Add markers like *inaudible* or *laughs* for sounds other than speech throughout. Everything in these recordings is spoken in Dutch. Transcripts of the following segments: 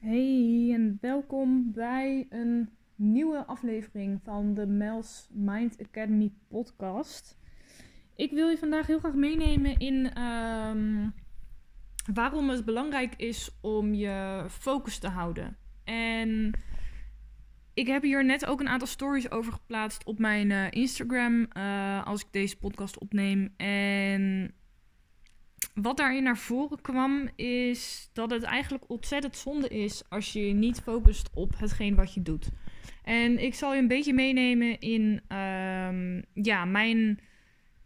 Hey en welkom bij een nieuwe aflevering van de Mel's Mind Academy podcast. Ik wil je vandaag heel graag meenemen in ehm, waarom het belangrijk is om je focus te houden. En ik heb hier net ook een aantal stories over geplaatst op mijn eh, Instagram eh, als ik deze podcast opneem. En wat daarin naar voren kwam, is dat het eigenlijk ontzettend zonde is als je niet focust op hetgeen wat je doet. En ik zal je een beetje meenemen in ehm, ja, mijn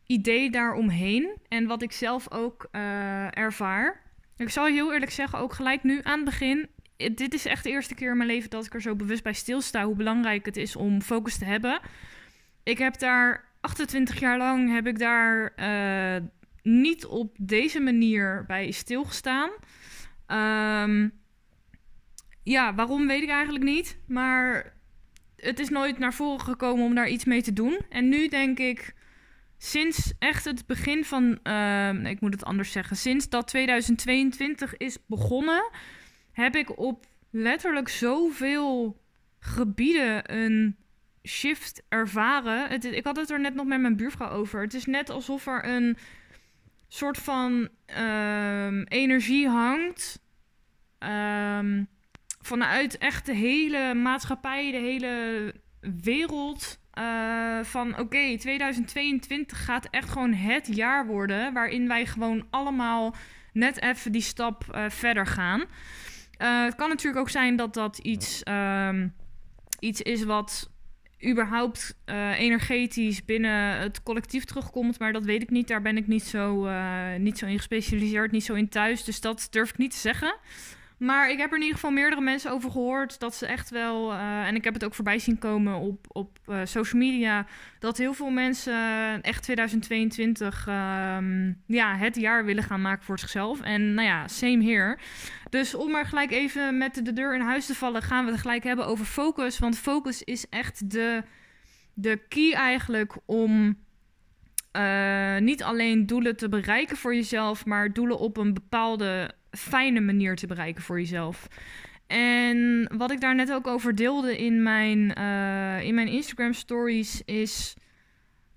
idee daaromheen en wat ik zelf ook uh, ervaar. Ik zal heel eerlijk zeggen, ook gelijk nu aan het begin. Dit is echt de eerste keer in mijn leven dat ik er zo bewust bij stilsta hoe belangrijk het is om focus te hebben. Ik heb daar 28 jaar lang heb ik daar uh, niet op deze manier bij stilgestaan. Um, ja, waarom weet ik eigenlijk niet. Maar het is nooit naar voren gekomen om daar iets mee te doen. En nu denk ik, sinds echt het begin van, uh, nee, ik moet het anders zeggen, sinds dat 2022 is begonnen, heb ik op letterlijk zoveel gebieden een shift ervaren. Ik had het er net nog met mijn buurvrouw over. Het is net alsof er een soort van um, energie hangt. Um, vanuit echt de hele maatschappij, de hele wereld. Uh, van oké, okay, 2022 gaat echt gewoon het jaar worden. Waarin wij gewoon allemaal net even die stap uh, verder gaan. Uh, het kan natuurlijk ook zijn dat dat iets, um, iets is wat überhaupt uh, energetisch binnen het collectief terugkomt. Maar dat weet ik niet. Daar ben ik niet zo, uh, niet zo in gespecialiseerd, niet zo in thuis. Dus dat durf ik niet te zeggen. Maar ik heb er in ieder geval meerdere mensen over gehoord dat ze echt wel. Uh, en ik heb het ook voorbij zien komen op, op uh, social media. Dat heel veel mensen echt 2022 um, ja, het jaar willen gaan maken voor zichzelf. En nou ja, same here. Dus om maar gelijk even met de deur in huis te vallen, gaan we het gelijk hebben over focus. Want focus is echt de, de key eigenlijk om. Uh, niet alleen doelen te bereiken voor jezelf, maar doelen op een bepaalde fijne manier te bereiken voor jezelf. En wat ik daar net ook over deelde in mijn, uh, in mijn Instagram stories is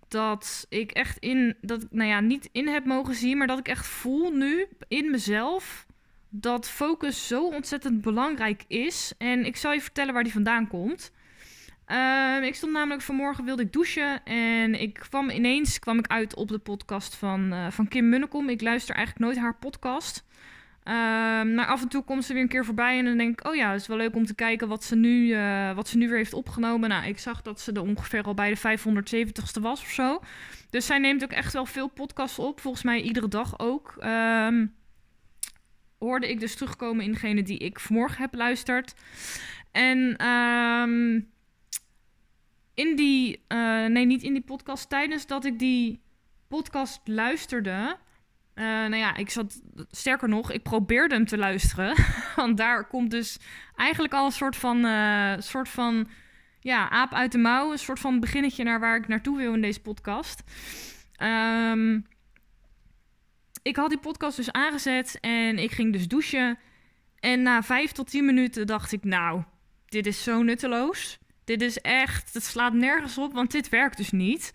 dat ik echt in dat nou ja, niet in heb mogen zien, maar dat ik echt voel nu in mezelf dat focus zo ontzettend belangrijk is. En ik zal je vertellen waar die vandaan komt. Uh, ik stond namelijk vanmorgen wilde ik douchen en ik kwam ineens kwam ik uit op de podcast van, uh, van Kim Munnekom. Ik luister eigenlijk nooit haar podcast. Uh, maar af en toe komt ze weer een keer voorbij en dan denk ik, oh ja, het is wel leuk om te kijken wat ze nu, uh, wat ze nu weer heeft opgenomen. Nou, ik zag dat ze er ongeveer al bij de 570ste was of zo. Dus zij neemt ook echt wel veel podcasts op, volgens mij iedere dag ook. Um, hoorde ik dus terugkomen in degene die ik vanmorgen heb geluisterd. En um, in die, uh, nee, niet in die podcast, tijdens dat ik die podcast luisterde. Uh, nou ja, ik zat, sterker nog, ik probeerde hem te luisteren. *laughs* Want daar komt dus eigenlijk al een soort van, uh, soort van ja, aap uit de mouw. Een soort van beginnetje naar waar ik naartoe wil in deze podcast. Um, ik had die podcast dus aangezet en ik ging dus douchen. En na vijf tot tien minuten dacht ik, nou, dit is zo nutteloos. Dit is echt, het slaat nergens op, want dit werkt dus niet.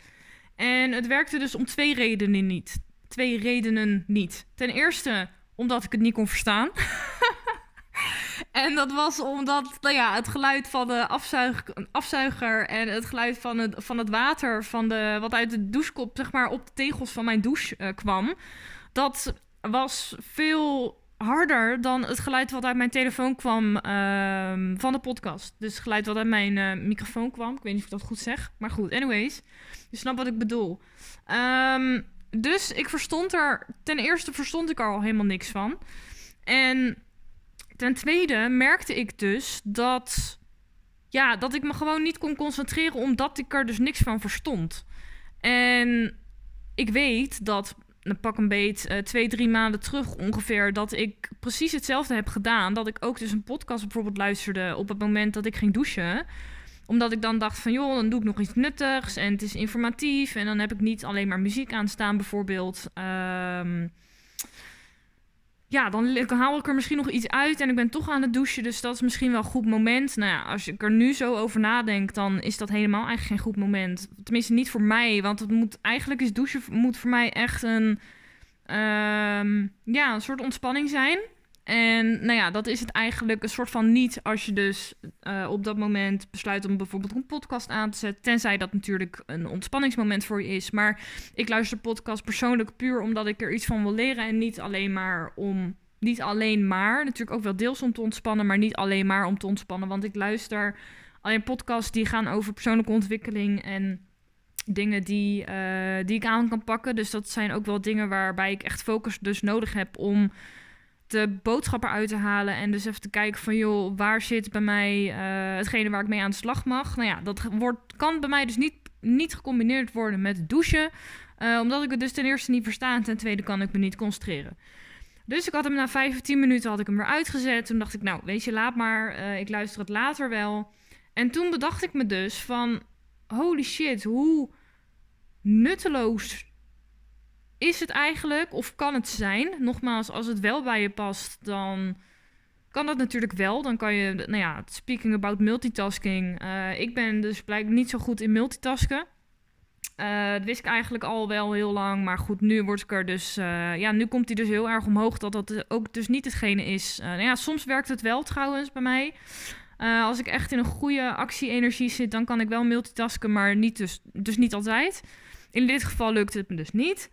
En het werkte dus om twee redenen niet. Twee redenen niet. Ten eerste omdat ik het niet kon verstaan. *laughs* en dat was omdat nou ja, het geluid van de afzuig, afzuiger en het geluid van het, van het water van de, wat uit de douchekop zeg maar, op de tegels van mijn douche uh, kwam. Dat was veel harder dan het geluid wat uit mijn telefoon kwam uh, van de podcast. Dus het geluid wat uit mijn uh, microfoon kwam. Ik weet niet of ik dat goed zeg. Maar goed, anyways. Je snapt wat ik bedoel. Um, dus ik verstond er... Ten eerste verstond ik er al helemaal niks van. En ten tweede merkte ik dus dat... Ja, dat ik me gewoon niet kon concentreren... omdat ik er dus niks van verstond. En ik weet dat pak een beet uh, twee, drie maanden terug ongeveer, dat ik precies hetzelfde heb gedaan. Dat ik ook dus een podcast bijvoorbeeld luisterde op het moment dat ik ging douchen. Omdat ik dan dacht van, joh, dan doe ik nog iets nuttigs en het is informatief. En dan heb ik niet alleen maar muziek aanstaan bijvoorbeeld. Um, ja, dan haal ik er misschien nog iets uit en ik ben toch aan het douchen. Dus dat is misschien wel een goed moment. Nou ja, als ik er nu zo over nadenk, dan is dat helemaal eigenlijk geen goed moment. Tenminste, niet voor mij. Want het moet eigenlijk is douchen moet voor mij echt een, ehm, ja, een soort ontspanning zijn. En nou ja, dat is het eigenlijk een soort van niet als je dus uh, op dat moment besluit om bijvoorbeeld een podcast aan te zetten. Tenzij dat natuurlijk een ontspanningsmoment voor je is. Maar ik luister podcast persoonlijk puur omdat ik er iets van wil leren. En niet alleen maar om. Niet alleen maar. Natuurlijk ook wel deels om te ontspannen. Maar niet alleen maar om te ontspannen. Want ik luister alleen podcasts die gaan over persoonlijke ontwikkeling. En dingen die, uh, die ik aan kan pakken. Dus dat zijn ook wel dingen waarbij ik echt focus dus nodig heb om de boodschappen uit te halen. En dus even te kijken van, joh, waar zit bij mij uh, hetgene waar ik mee aan de slag mag. Nou ja, dat wordt, kan bij mij dus niet, niet gecombineerd worden met douchen. Uh, omdat ik het dus ten eerste niet versta en ten tweede kan ik me niet concentreren. Dus ik had hem na 15 minuten had ik hem weer uitgezet. Toen dacht ik, nou, weet je, laat maar. Uh, ik luister het later wel. En toen bedacht ik me dus van, holy shit, hoe nutteloos is het eigenlijk, of kan het zijn? Nogmaals, als het wel bij je past, dan kan dat natuurlijk wel. Dan kan je, nou ja, speaking about multitasking. Uh, ik ben dus blijkbaar niet zo goed in multitasken. Uh, dat wist ik eigenlijk al wel heel lang. Maar goed, nu word ik er dus. Uh, ja, nu komt hij dus heel erg omhoog. Dat dat ook dus niet hetgene is. nou ja, soms werkt het wel trouwens bij mij. als ik echt in een goede actie-energie zit, dan kan ik wel multitasken. Maar niet dus, dus niet altijd. In dit geval lukt het me dus niet.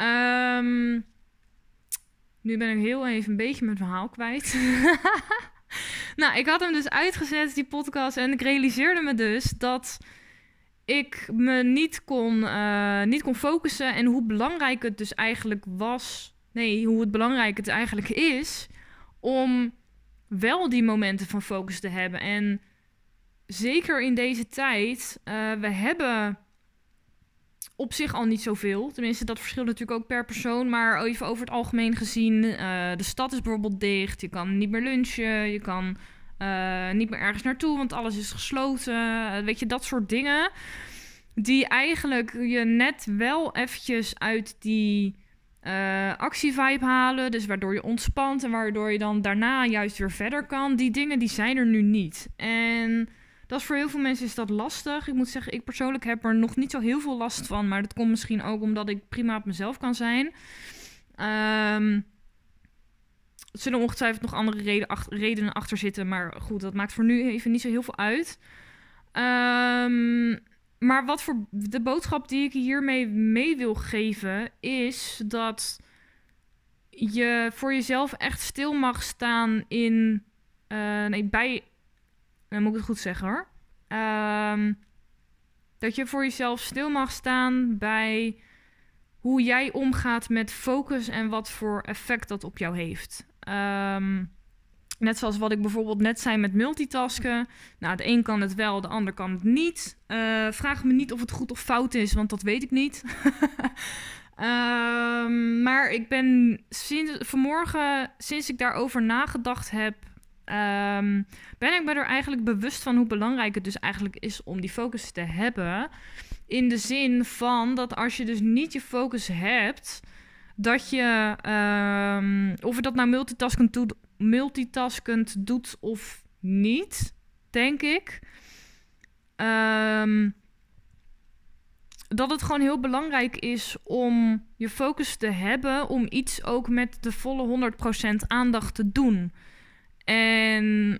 Um, nu ben ik heel even een beetje mijn verhaal kwijt. *laughs* nou, ik had hem dus uitgezet, die podcast. En ik realiseerde me dus dat ik me niet kon, uh, niet kon focussen. En hoe belangrijk het dus eigenlijk was. Nee, hoe het belangrijk het eigenlijk is. Om wel die momenten van focus te hebben. En zeker in deze tijd. Uh, we hebben op zich al niet zoveel. Tenminste, dat verschilt natuurlijk ook per persoon. Maar even over het algemeen gezien, uh, de stad is bijvoorbeeld dicht. Je kan niet meer lunchen. Je kan uh, niet meer ergens naartoe, want alles is gesloten. Uh, weet je, dat soort dingen. Die eigenlijk je net wel eventjes uit die actievibe halen. Dus waardoor je ontspant en waardoor je dan daarna juist weer verder kan. Die dingen die zijn er nu niet. En dat is voor heel veel mensen is dat lastig. Ik moet zeggen, ik persoonlijk heb er nog niet zo heel veel last van. Maar dat komt misschien ook omdat ik prima op mezelf kan zijn. Um, er zullen ongetwijfeld nog andere redenen achter zitten. Maar goed, dat maakt voor nu even niet zo heel veel uit. Um, maar wat voor de boodschap die ik hiermee mee wil geven is dat je voor jezelf echt stil mag staan in. Uh, nee, bij dan moet ik het goed zeggen hoor. Um, dat je voor jezelf stil mag staan bij hoe jij omgaat met focus en wat voor effect dat op jou heeft. Um, net zoals wat ik bijvoorbeeld net zei met multitasken. Nou, de een kan het wel, de ander kan het niet. Uh, vraag me niet of het goed of fout is, want dat weet ik niet. um, *laughs* maar ik ben sinds vanmorgen, sinds ik daarover nagedacht heb, um, ben ik me er eigenlijk bewust van hoe belangrijk het dus eigenlijk is om die focus te hebben. In de zin van dat als je dus niet je focus hebt, dat je, um, of je dat nou multitaskend doet, multitaskend doet of niet, denk ik. Um, dat het gewoon heel belangrijk is om je focus te hebben, om iets ook met de volle 100% aandacht te doen. En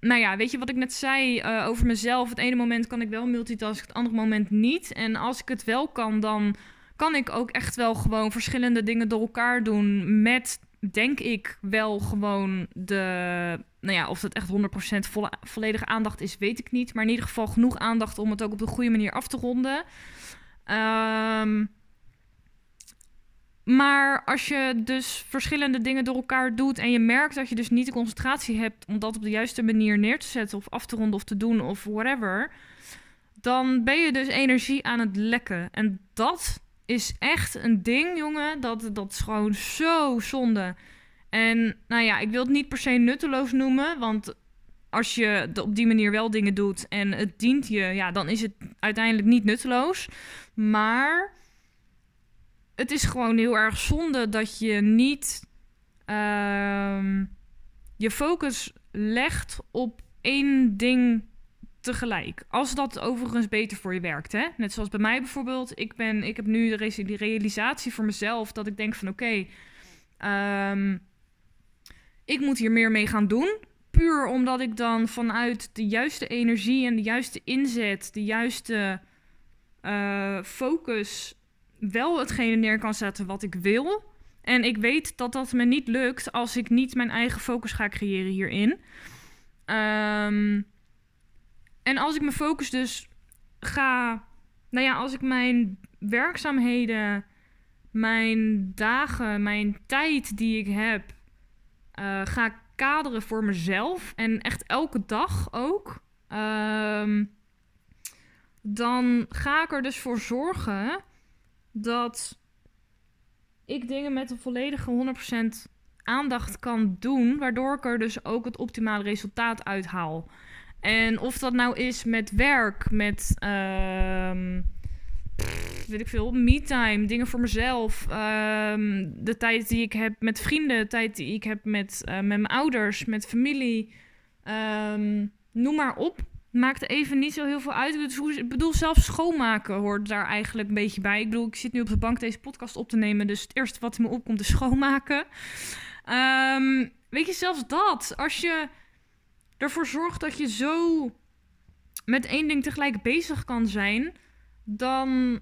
nou ja, weet je wat ik net zei uh, over mezelf? Het ene moment kan ik wel multitasken, het andere moment niet. En als ik het wel kan, dan kan ik ook echt wel gewoon verschillende dingen door elkaar doen. Met, denk ik, wel gewoon de. Nou ja, of dat echt 100% volle, volledige aandacht is, weet ik niet. Maar in ieder geval genoeg aandacht om het ook op de goede manier af te ronden. Um, maar als je dus verschillende dingen door elkaar doet en je merkt dat je dus niet de concentratie hebt om dat op de juiste manier neer te zetten of af te ronden of te doen of whatever, dan ben je dus energie aan het lekken. En dat is echt een ding, jongen. Dat, dat is gewoon zo zonde. En nou ja, ik wil het niet per se nutteloos noemen, want als je op die manier wel dingen doet en het dient je, ja, dan is het uiteindelijk niet nutteloos. Maar het is gewoon heel erg zonde dat je niet ehm, je focus legt op één ding tegelijk. Als dat overigens beter voor je werkt. Hè? Net zoals bij mij bijvoorbeeld. Ik, ben, ik heb nu de realisatie voor mezelf dat ik denk van oké, ehm, ik moet hier meer mee gaan doen. Puur omdat ik dan vanuit de juiste energie en de juiste inzet, de juiste uh, focus wel hetgene neer kan zetten wat ik wil. En ik weet dat dat me niet lukt als ik niet mijn eigen focus ga creëren hierin. Um, en als ik mijn focus dus ga. Nou ja, als ik mijn werkzaamheden, mijn dagen, mijn tijd die ik heb, uh, ga kaderen voor mezelf. En echt elke dag ook. Um, dan ga ik er dus voor zorgen dat ik dingen met een volledige 100% aandacht kan doen, waardoor ik er dus ook het optimale resultaat uithaal. En of dat nou is met werk, met uh, weet ik veel, me-time, dingen voor mezelf, um, de tijd die ik heb met vrienden, de tijd die ik heb met, uh, met mijn ouders, met familie, um, noem maar op. Maakt even niet zo heel veel uit. Ik bedoel, zelfs schoonmaken hoort daar eigenlijk een beetje bij. Ik bedoel, ik zit nu op de bank deze podcast op te nemen. Dus het eerste wat me opkomt is schoonmaken. Um, weet je, zelfs dat. Als je ervoor zorgt dat je zo met één ding tegelijk bezig kan zijn, dan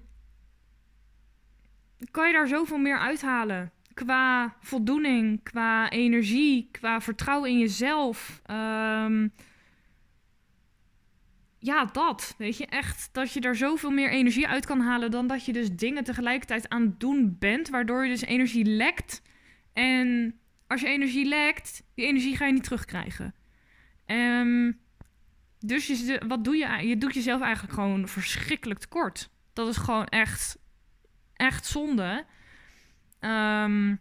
kan je daar zoveel meer uithalen. Qua voldoening, qua energie, qua vertrouwen in jezelf. Um, ja, dat. Weet je, echt dat je daar zoveel meer energie uit kan halen dan dat je dus dingen tegelijkertijd aan het doen bent, waardoor je dus energie lekt. En als je energie lekt, die energie ga je niet terugkrijgen. Um, dus je, wat doe je? Je doet jezelf eigenlijk gewoon verschrikkelijk tekort. Dat is gewoon echt, echt zonde. Um,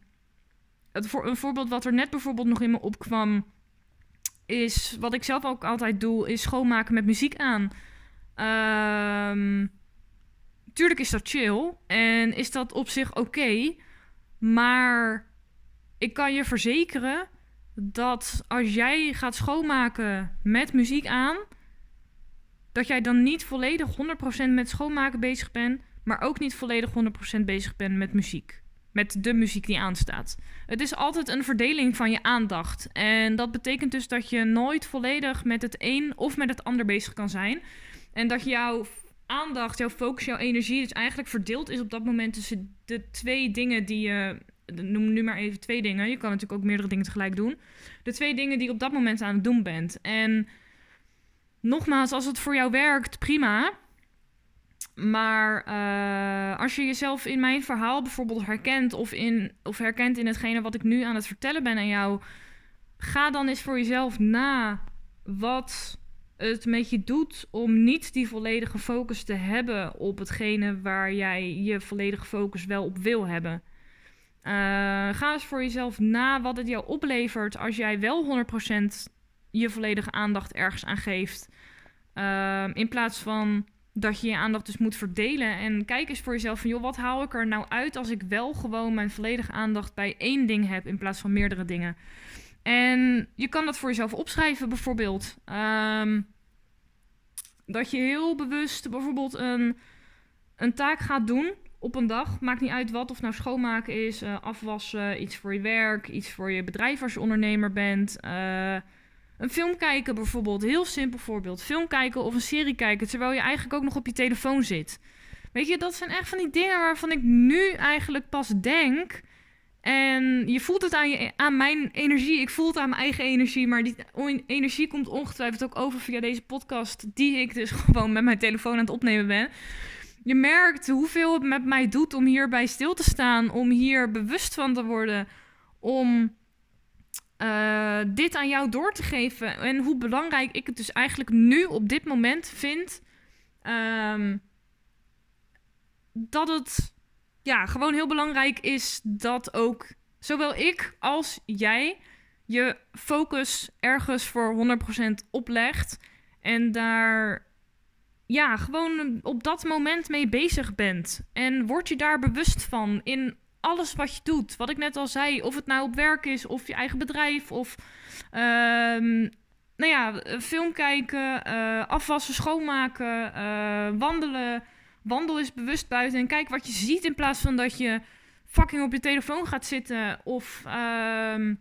het voor, een voorbeeld wat er net bijvoorbeeld nog in me opkwam, is wat ik zelf ook altijd doe, is schoonmaken met muziek aan. Um, tuurlijk is dat chill en is dat op zich oké, maar ik kan je verzekeren dat als jij gaat schoonmaken met muziek aan, dat jij dan niet volledig 100% met schoonmaken bezig bent, maar ook niet volledig 100% bezig bent met muziek. Met de muziek die aanstaat. Het is altijd een verdeling van je aandacht. En dat betekent dus dat je nooit volledig met het een of met het ander bezig kan zijn. En dat jouw aandacht, jouw focus, jouw energie dus eigenlijk verdeeld is op dat moment tussen de twee dingen die je noem nu maar even twee dingen. Je kan natuurlijk ook meerdere dingen tegelijk doen. De twee dingen die je op dat moment aan het doen bent. En nogmaals, als het voor jou werkt, prima. Maar uh, als je jezelf in mijn verhaal bijvoorbeeld herkent of, in, of herkent in hetgene wat ik nu aan het vertellen ben aan jou, ga dan eens voor jezelf na wat het met je doet om niet die volledige focus te hebben op hetgene waar jij je volledige focus wel op wil hebben. Uh, ga eens voor jezelf na wat het jou oplevert als jij wel 100% je volledige aandacht ergens aan geeft. Uh, in plaats van dat je je aandacht dus moet verdelen. En kijk eens voor jezelf van, joh, wat haal ik er nou uit als ik wel gewoon mijn volledige aandacht bij één ding heb in plaats van meerdere dingen. En je kan dat voor jezelf opschrijven, bijvoorbeeld. Um, dat je heel bewust bijvoorbeeld een, een taak gaat doen op een dag. Maakt niet uit wat, of nou schoonmaken is, uh, afwassen, iets voor je werk, iets voor je bedrijf als je ondernemer bent. Uh, een film kijken bijvoorbeeld, heel simpel voorbeeld. Film kijken of een serie kijken terwijl je eigenlijk ook nog op je telefoon zit. Weet je, dat zijn echt van die dingen waarvan ik nu eigenlijk pas denk. En je voelt het aan, je, aan mijn energie. Ik voel het aan mijn eigen energie. Maar die energie komt ongetwijfeld ook over via deze podcast. Die ik dus *laughs* gewoon met mijn telefoon aan het opnemen ben je merkt hoeveel het met mij doet om hierbij stil te staan, om hier bewust van te worden, om uh, dit aan jou door te geven. En hoe belangrijk ik het dus eigenlijk nu op dit moment vind. Um, dat het ja, gewoon heel belangrijk is dat ook zowel ik als jij je focus ergens voor 100% oplegt. En daar ja, gewoon op dat moment mee bezig bent. En word je daar bewust van in alles wat je doet. Wat ik net al zei, of het nou op werk is, of je eigen bedrijf, of ehm, nou ja, film kijken, uh, afwassen, schoonmaken, uh, wandelen. Wandel is bewust buiten en kijk wat je ziet in plaats van dat je fucking op je telefoon gaat zitten. Of um,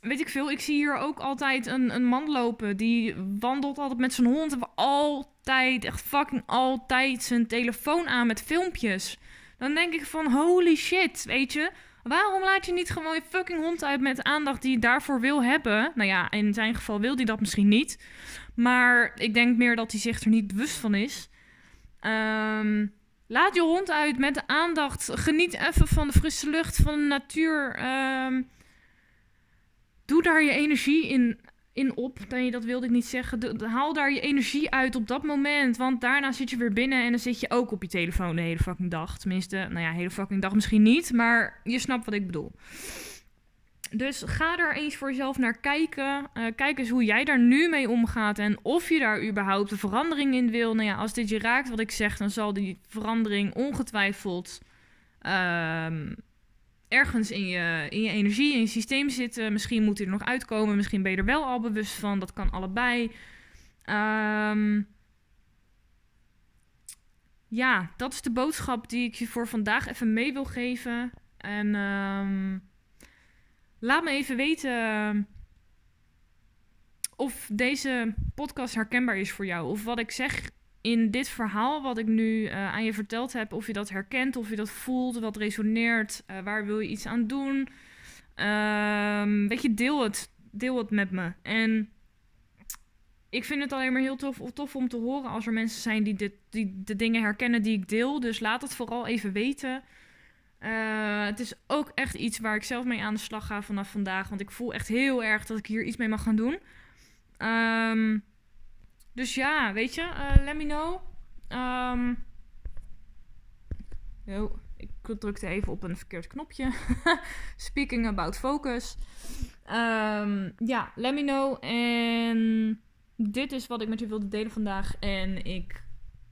weet ik veel. Ik zie hier ook altijd een, een man lopen. Die wandelt altijd met zijn hond. En altijd, echt fucking altijd zijn telefoon aan met filmpjes. Dan denk ik van holy shit, weet je. Waarom laat je niet gewoon je fucking hond uit met aandacht die je daarvoor wil hebben? Nou ja, in zijn geval wil hij dat misschien niet. Maar ik denk meer dat hij zich er niet bewust van is. Um, laat je hond uit met de aandacht. Geniet even van de frisse lucht, van de natuur. Um, doe daar je energie in, in op. Nee, dat wilde ik niet zeggen. haal daar je energie uit op dat moment. Want daarna zit je weer binnen en dan zit je ook op je telefoon de hele fucking dag. Tenminste, nou ja, hele fucking dag misschien niet. Maar je snapt wat ik bedoel. Dus ga er eens voor jezelf naar kijken. Uh, kijk eens hoe jij daar nu mee omgaat. En of je daar überhaupt een verandering in wil. Nou ja, als dit je raakt wat ik zeg, dan zal die verandering ongetwijfeld. Um, ergens in je, in je energie, in je systeem zitten. Misschien moet hij er nog uitkomen. Misschien ben je er wel al bewust van. Dat kan allebei. Um, ja, dat is de boodschap die ik je voor vandaag even mee wil geven. En um, laat me even weten of deze podcast herkenbaar is voor jou. Of wat ik zeg in dit verhaal wat ik nu uh, aan je verteld heb, of je dat herkent, of je dat voelt, wat resoneert, uh, waar wil je iets aan doen. Um, weet je, deel het, deel het met me. En ik vind het alleen maar heel tof, tof om te horen als er mensen zijn die, dit, die de dingen herkennen die ik deel. Dus laat het vooral even weten. Uh, het is ook echt iets waar ik zelf mee aan de slag ga vanaf vandaag. Want ik voel echt heel erg dat ik hier iets mee mag gaan doen. Um, dus ja, weet je, uh, let me know. Um, ik drukte even op een verkeerd knopje. *laughs* Speaking about focus. Um, ja, let me know. En dit is wat ik met je wilde delen vandaag. En ik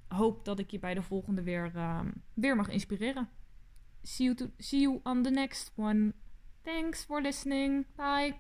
hoop dat ik je bij de volgende weer, um, weer mag inspireren. See you, to, see you on the next one. Thanks for listening. Bye.